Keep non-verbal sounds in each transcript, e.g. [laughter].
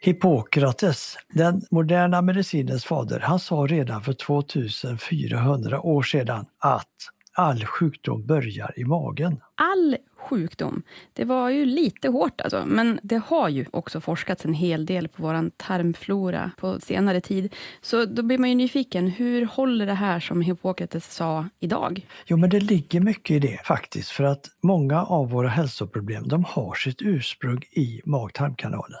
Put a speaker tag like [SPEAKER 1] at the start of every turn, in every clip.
[SPEAKER 1] Hippokrates, den moderna medicinens fader, han sa redan för 2400 år sedan att all sjukdom börjar i magen.
[SPEAKER 2] All sjukdom. Det var ju lite hårt alltså, men det har ju också forskats en hel del på vår tarmflora på senare tid. Så då blir man ju nyfiken, hur håller det här som Hippokrates sa idag?
[SPEAKER 1] Jo, men det ligger mycket i det faktiskt, för att många av våra hälsoproblem, de har sitt ursprung i mag-tarmkanalen.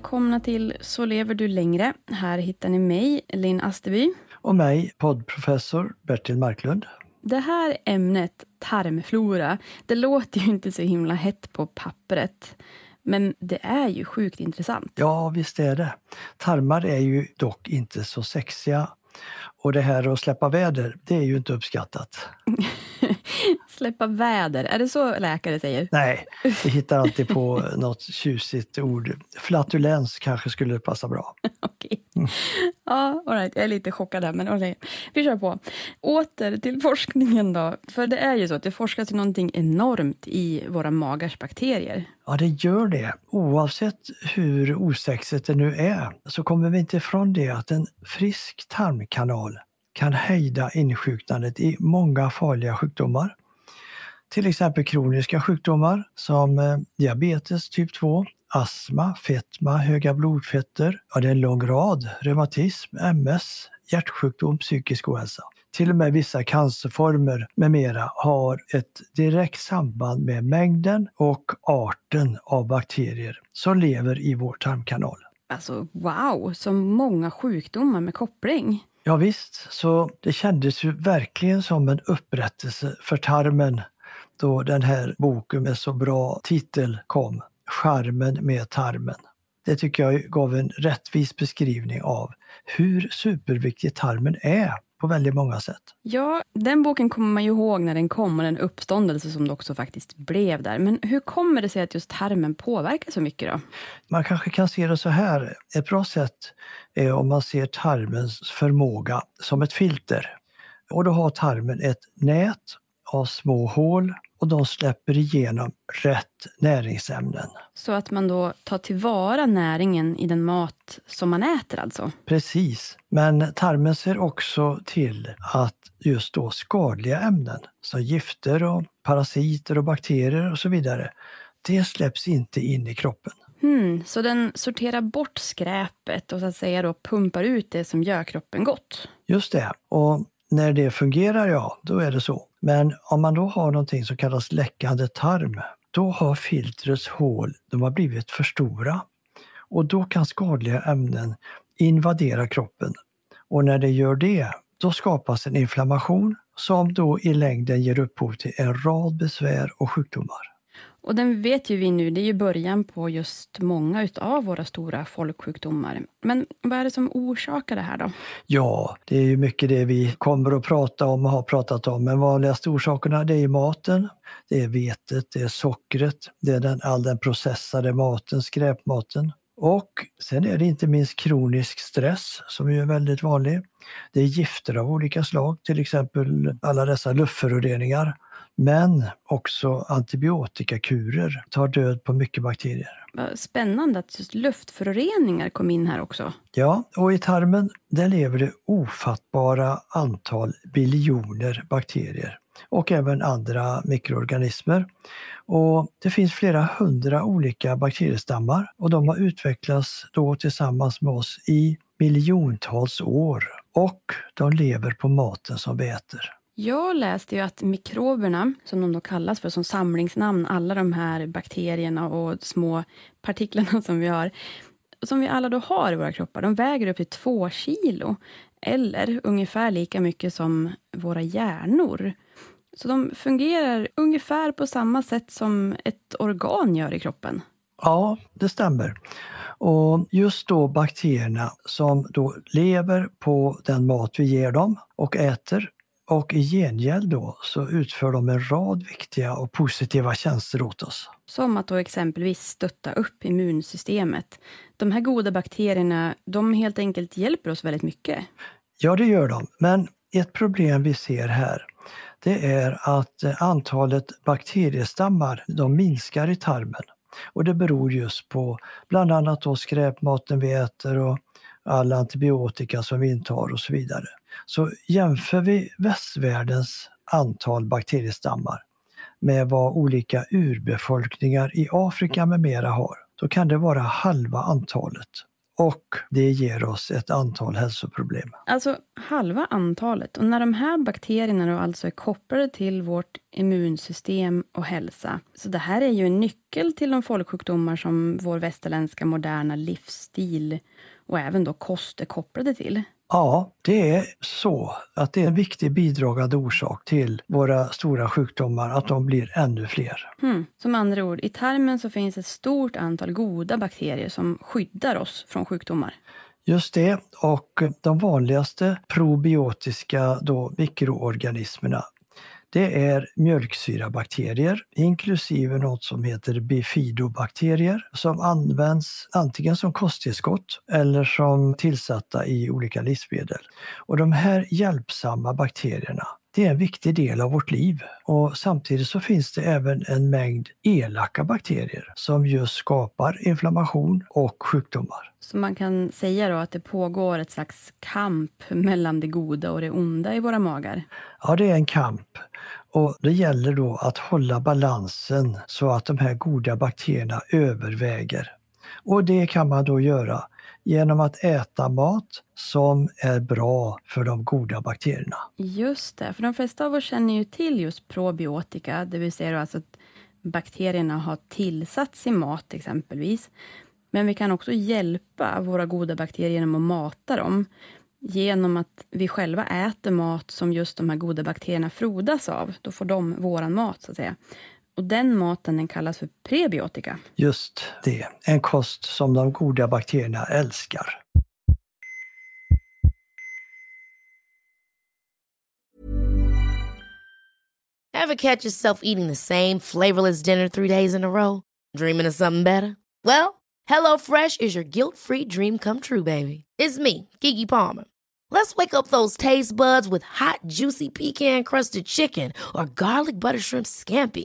[SPEAKER 2] Välkomna till Så lever du längre. Här hittar ni mig, Linn Asterby.
[SPEAKER 1] Och mig, poddprofessor Bertil Marklund.
[SPEAKER 2] Det här ämnet, tarmflora, det låter ju inte så himla hett på pappret. Men det är ju sjukt intressant.
[SPEAKER 1] Ja, visst är det. Tarmar är ju dock inte så sexiga. Och det här att släppa väder, det är ju inte uppskattat. [laughs]
[SPEAKER 2] Släppa väder, är det så läkare säger?
[SPEAKER 1] Nej, vi hittar alltid på [laughs] något tjusigt ord. Flatulens kanske skulle passa bra. [laughs]
[SPEAKER 2] Okej. Mm. Ja, all right. jag är lite chockad här, men okay. vi kör på. Åter till forskningen då. För det är ju så att det forskas någonting enormt i våra magars bakterier.
[SPEAKER 1] Ja, det gör det. Oavsett hur osexigt det nu är så kommer vi inte ifrån det att en frisk tarmkanal kan hejda insjuknandet i många farliga sjukdomar. Till exempel kroniska sjukdomar som eh, diabetes typ 2, astma, fetma, höga blodfetter, ja det är en lång rad, reumatism, MS, hjärtsjukdom, psykisk ohälsa. Till och med vissa cancerformer med mera har ett direkt samband med mängden och arten av bakterier som lever i vår tarmkanal.
[SPEAKER 2] Alltså wow, så många sjukdomar med koppling.
[SPEAKER 1] Ja, visst, så det kändes ju verkligen som en upprättelse för tarmen då den här boken med så bra titel kom, Charmen med tarmen. Det tycker jag gav en rättvis beskrivning av hur superviktig tarmen är på väldigt många sätt.
[SPEAKER 2] Ja, den boken kommer man ju ihåg när den kom och den uppståndelse som det också faktiskt blev där. Men hur kommer det sig att just tarmen påverkar så mycket då?
[SPEAKER 1] Man kanske kan se det så här. Ett bra sätt är om man ser tarmens förmåga som ett filter. Och då har tarmen ett nät av små hål och de släpper igenom rätt näringsämnen.
[SPEAKER 2] Så att man då tar tillvara näringen i den mat som man äter alltså?
[SPEAKER 1] Precis, men tarmen ser också till att just då skadliga ämnen som gifter och parasiter och bakterier och så vidare, det släpps inte in i kroppen.
[SPEAKER 2] Hmm, så den sorterar bort skräpet och så att säga då pumpar ut det som gör kroppen gott?
[SPEAKER 1] Just det, och när det fungerar, ja, då är det så. Men om man då har någonting som kallas läckande tarm, då har filtrets hål de har blivit för stora. Och då kan skadliga ämnen invadera kroppen. Och när det gör det, då skapas en inflammation som då i längden ger upphov till en rad besvär och sjukdomar.
[SPEAKER 2] Och den vet ju vi nu, det är ju början på just många utav våra stora folksjukdomar. Men vad är det som orsakar det här då?
[SPEAKER 1] Ja, det är ju mycket det vi kommer att prata om och har pratat om. Men vanligaste orsakerna det är maten, det är vetet, det är sockret, det är den, all den processade maten, skräpmaten. Och sen är det inte minst kronisk stress som är väldigt vanlig. Det är gifter av olika slag, till exempel alla dessa luftföroreningar. Men också antibiotikakurer tar död på mycket bakterier.
[SPEAKER 2] Spännande att just luftföroreningar kom in här också.
[SPEAKER 1] Ja, och i tarmen där lever det ofattbara antal biljoner bakterier och även andra mikroorganismer. Och det finns flera hundra olika bakteriestammar och de har utvecklats då tillsammans med oss i miljontals år och de lever på maten som vi äter.
[SPEAKER 2] Jag läste ju att mikroberna, som de då kallas för som samlingsnamn, alla de här bakterierna och små partiklarna [laughs] som vi har, som vi alla då har i våra kroppar, de väger upp till två kilo. Eller ungefär lika mycket som våra hjärnor. Så de fungerar ungefär på samma sätt som ett organ gör i kroppen.
[SPEAKER 1] Ja, det stämmer. Och just då bakterierna som då lever på den mat vi ger dem och äter och i gengäld då så utför de en rad viktiga och positiva tjänster åt oss.
[SPEAKER 2] Som att då exempelvis stötta upp immunsystemet. De här goda bakterierna, de helt enkelt hjälper oss väldigt mycket.
[SPEAKER 1] Ja, det gör de. Men ett problem vi ser här, det är att antalet bakteriestammar de minskar i tarmen. Och det beror just på bland annat då skräpmaten vi äter och all antibiotika som vi intar och så vidare. Så jämför vi västvärldens antal bakteriestammar med vad olika urbefolkningar i Afrika med mera har, då kan det vara halva antalet. Och det ger oss ett antal hälsoproblem.
[SPEAKER 2] Alltså halva antalet. Och när de här bakterierna då alltså är kopplade till vårt immunsystem och hälsa. Så det här är ju en nyckel till de folksjukdomar som vår västerländska moderna livsstil och även då kost är kopplade till.
[SPEAKER 1] Ja, det är så att det är en viktig bidragande orsak till våra stora sjukdomar, att de blir ännu fler.
[SPEAKER 2] Hmm. Som andra ord, i tarmen så finns ett stort antal goda bakterier som skyddar oss från sjukdomar.
[SPEAKER 1] Just det, och de vanligaste probiotiska då, mikroorganismerna det är mjölksyrabakterier inklusive något som heter bifidobakterier som används antingen som kosttillskott eller som tillsatta i olika livsmedel. Och de här hjälpsamma bakterierna det är en viktig del av vårt liv och samtidigt så finns det även en mängd elaka bakterier som just skapar inflammation och sjukdomar.
[SPEAKER 2] Så man kan säga då att det pågår ett slags kamp mellan det goda och det onda i våra magar?
[SPEAKER 1] Ja, det är en kamp. Och det gäller då att hålla balansen så att de här goda bakterierna överväger. Och det kan man då göra genom att äta mat som är bra för de goda bakterierna.
[SPEAKER 2] Just det, för de flesta av oss känner ju till just probiotika, det vill säga alltså att bakterierna har tillsatts i mat exempelvis. Men vi kan också hjälpa våra goda bakterier genom att mata dem genom att vi själva äter mat som just de här goda bakterierna frodas av. Då får de våran mat, så att säga. Och den maten den kallas för prebiotika.
[SPEAKER 1] Just det, en kost som de goda bakterierna älskar.
[SPEAKER 3] Have catch yourself eating the same flavorless dinner three days in a row? Dreaming of something better? Well, hello fresh is your guilt free dream come true baby. It's me, Gigi Palmer. Let's wake up those taste buds with hot juicy pecan crusted chicken or garlic butter shrimp scampi.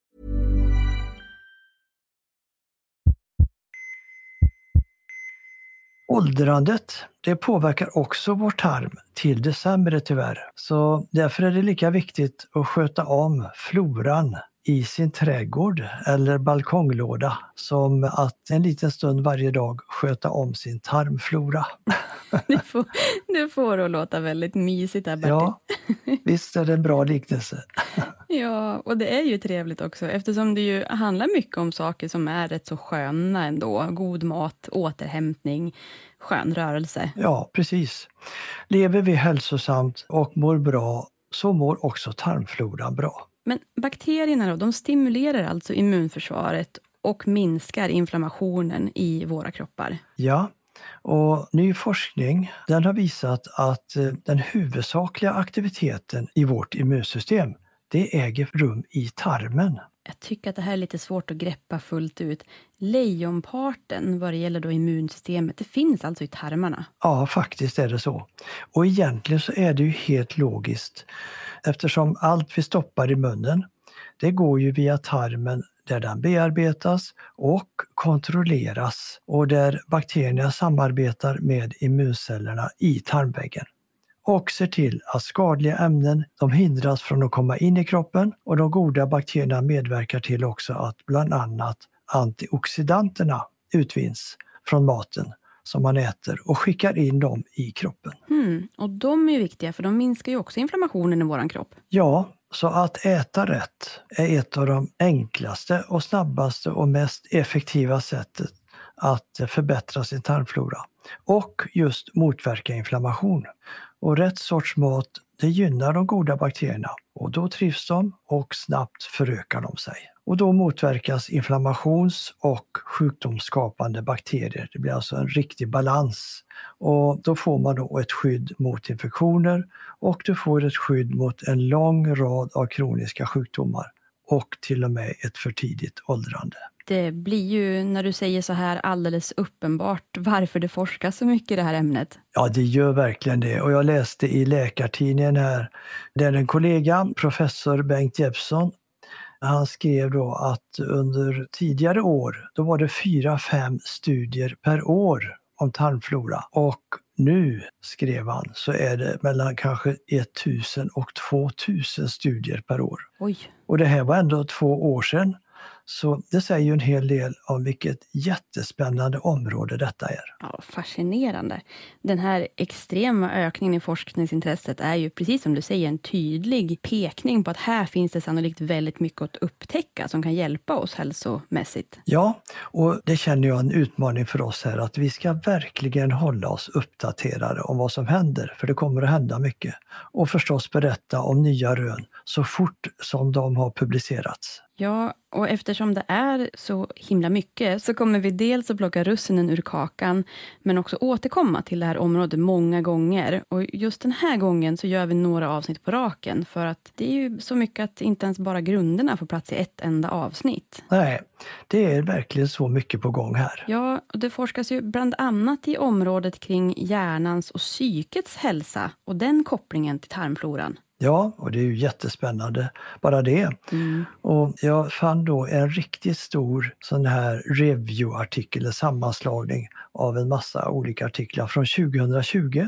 [SPEAKER 1] Åldrandet, det påverkar också vår tarm till det sämre tyvärr. Så därför är det lika viktigt att sköta om floran i sin trädgård eller balkonglåda som att en liten stund varje dag sköta om sin tarmflora. [laughs]
[SPEAKER 2] Du får, du får att låta väldigt mysigt där Bertil.
[SPEAKER 1] Ja, visst är det en bra liknelse. [laughs]
[SPEAKER 2] Ja, och det är ju trevligt också eftersom det ju handlar mycket om saker som är rätt så sköna ändå. God mat, återhämtning, skön rörelse.
[SPEAKER 1] Ja, precis. Lever vi hälsosamt och mår bra så mår också tarmfloran bra.
[SPEAKER 2] Men bakterierna då, de stimulerar alltså immunförsvaret och minskar inflammationen i våra kroppar.
[SPEAKER 1] Ja, och ny forskning den har visat att eh, den huvudsakliga aktiviteten i vårt immunsystem det äger rum i tarmen.
[SPEAKER 2] Jag tycker att det här är lite svårt att greppa fullt ut. Lejonparten vad det gäller då immunsystemet, det finns alltså i tarmarna.
[SPEAKER 1] Ja, faktiskt är det så. Och egentligen så är det ju helt logiskt eftersom allt vi stoppar i munnen, det går ju via tarmen där den bearbetas och kontrolleras och där bakterierna samarbetar med immuncellerna i tarmväggen och ser till att skadliga ämnen de hindras från att komma in i kroppen och de goda bakterierna medverkar till också att bland annat antioxidanterna utvinns från maten som man äter och skickar in dem i kroppen.
[SPEAKER 2] Hmm, och de är viktiga för de minskar ju också inflammationen i våran kropp.
[SPEAKER 1] Ja, så att äta rätt är ett av de enklaste och snabbaste och mest effektiva sättet att förbättra sin tarmflora och just motverka inflammation. Och rätt sorts mat det gynnar de goda bakterierna och då trivs de och snabbt förökar de sig. Och då motverkas inflammations och sjukdomsskapande bakterier. Det blir alltså en riktig balans. Och då får man då ett skydd mot infektioner och du får ett skydd mot en lång rad av kroniska sjukdomar och till och med ett för tidigt åldrande.
[SPEAKER 2] Det blir ju, när du säger så här, alldeles uppenbart varför det forskas så mycket i det här ämnet.
[SPEAKER 1] Ja, det gör verkligen det. Och jag läste i Läkartidningen här, där en kollega, professor Bengt Jeppsson, han skrev då att under tidigare år, då var det fyra, fem studier per år om tarmflora. Och nu, skrev han, så är det mellan kanske 1000 och 2000 studier per år.
[SPEAKER 2] Oj.
[SPEAKER 1] Och det här var ändå två år sedan. Så det säger ju en hel del om vilket jättespännande område detta är.
[SPEAKER 2] Ja, fascinerande. Den här extrema ökningen i forskningsintresset är ju precis som du säger en tydlig pekning på att här finns det sannolikt väldigt mycket att upptäcka som kan hjälpa oss hälsomässigt.
[SPEAKER 1] Ja, och det känner jag en utmaning för oss här att vi ska verkligen hålla oss uppdaterade om vad som händer, för det kommer att hända mycket. Och förstås berätta om nya rön så fort som de har publicerats.
[SPEAKER 2] Ja, och eftersom det är så himla mycket så kommer vi dels att plocka russinen ur kakan, men också återkomma till det här området många gånger. Och just den här gången så gör vi några avsnitt på raken, för att det är ju så mycket att inte ens bara grunderna får plats i ett enda avsnitt.
[SPEAKER 1] Nej, det är verkligen så mycket på gång här.
[SPEAKER 2] Ja, och det forskas ju bland annat i området kring hjärnans och psykets hälsa och den kopplingen till tarmfloran.
[SPEAKER 1] Ja, och det är ju jättespännande, bara det. Mm. Och jag fann då en riktigt stor sån här review-artikel, sammanslagning av en massa olika artiklar från 2020.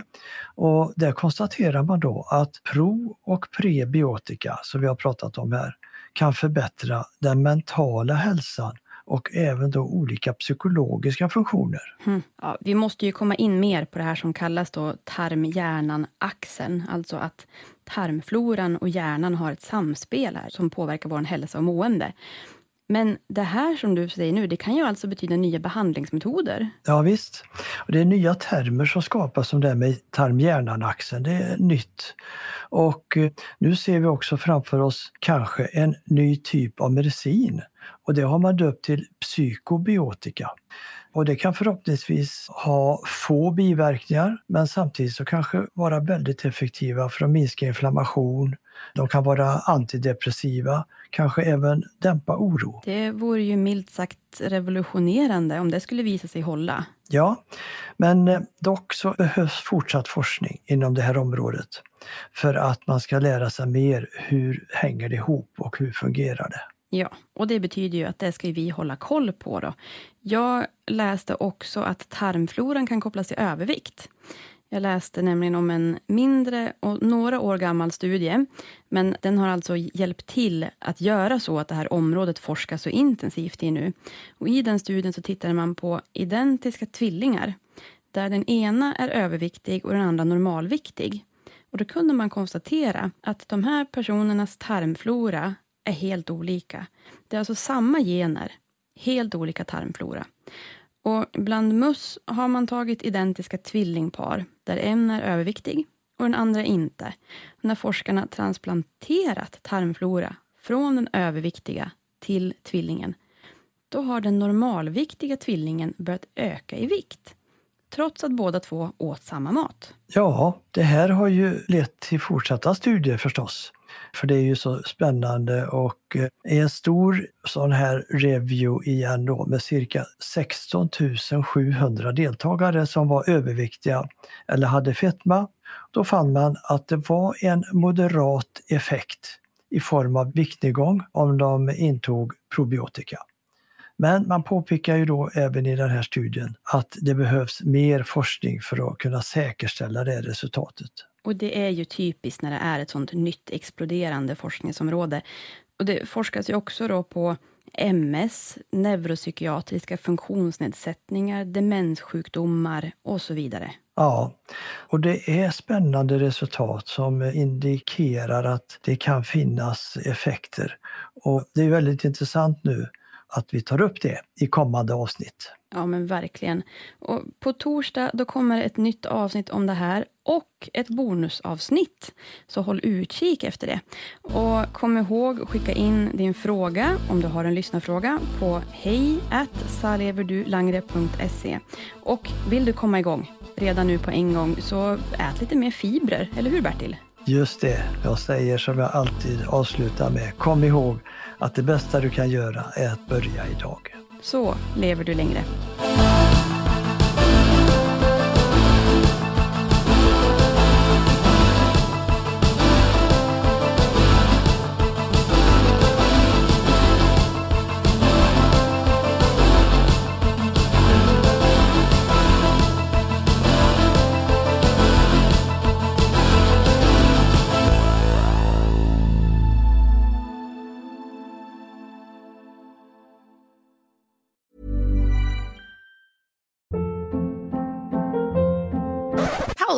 [SPEAKER 1] Och där konstaterar man då att pro och prebiotika, som vi har pratat om här, kan förbättra den mentala hälsan och även då olika psykologiska funktioner.
[SPEAKER 2] Mm. Ja, vi måste ju komma in mer på det här som kallas då tarm-hjärnan-axeln, alltså att tarmfloran och hjärnan har ett samspel här som påverkar vår hälsa och mående. Men det här som du säger nu, det kan ju alltså betyda nya behandlingsmetoder?
[SPEAKER 1] Ja visst. Och det är nya termer som skapas som det här med tarm-hjärnan-axeln. Det är nytt. Och eh, nu ser vi också framför oss kanske en ny typ av medicin. Och det har man döpt till psykobiotika. Och det kan förhoppningsvis ha få biverkningar men samtidigt så kanske vara väldigt effektiva för att minska inflammation. De kan vara antidepressiva, kanske även dämpa oro.
[SPEAKER 2] Det vore ju milt sagt revolutionerande om det skulle visa sig hålla.
[SPEAKER 1] Ja, men eh, dock så behövs fortsatt forskning inom det här området för att man ska lära sig mer hur hänger det ihop och hur fungerar det.
[SPEAKER 2] Ja, och det betyder ju att det ska vi hålla koll på. Då. Jag läste också att tarmfloran kan kopplas till övervikt. Jag läste nämligen om en mindre och några år gammal studie, men den har alltså hjälpt till att göra så att det här området forskas så intensivt i nu. Och I den studien så tittade man på identiska tvillingar, där den ena är överviktig och den andra normalviktig. Och då kunde man konstatera att de här personernas tarmflora är helt olika. Det är alltså samma gener, helt olika tarmflora. Och bland möss har man tagit identiska tvillingpar där en är överviktig och den andra inte. När forskarna transplanterat tarmflora från den överviktiga till tvillingen, då har den normalviktiga tvillingen börjat öka i vikt trots att båda två åt samma mat.
[SPEAKER 1] Ja, det här har ju lett till fortsatta studier förstås. För det är ju så spännande och i en stor sån här review igen då med cirka 16 700 deltagare som var överviktiga eller hade fetma. Då fann man att det var en moderat effekt i form av viktnedgång om de intog probiotika. Men man påpekar ju då även i den här studien att det behövs mer forskning för att kunna säkerställa det resultatet.
[SPEAKER 2] Och det är ju typiskt när det är ett sånt nytt exploderande forskningsområde. Och det forskas ju också då på MS, neuropsykiatriska funktionsnedsättningar, demenssjukdomar och så vidare.
[SPEAKER 1] Ja, och det är spännande resultat som indikerar att det kan finnas effekter. Och det är väldigt intressant nu att vi tar upp det i kommande avsnitt.
[SPEAKER 2] Ja, men verkligen. Och på torsdag då kommer ett nytt avsnitt om det här och ett bonusavsnitt. Så håll utkik efter det. Och kom ihåg att skicka in din fråga, om du har en lyssnarfråga, på hej Och vill du komma igång redan nu på en gång, så ät lite mer fibrer, eller hur Bertil?
[SPEAKER 1] Just det, jag säger som jag alltid avslutar med, kom ihåg att det bästa du kan göra är att börja idag.
[SPEAKER 2] Så lever du längre.